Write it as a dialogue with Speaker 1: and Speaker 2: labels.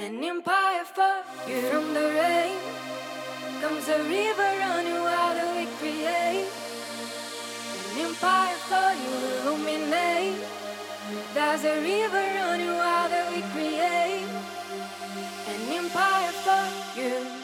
Speaker 1: An empire for you from the rain. Comes a river running wild that we create. An empire for you illuminate. There's a river running wild that we create. An empire for you.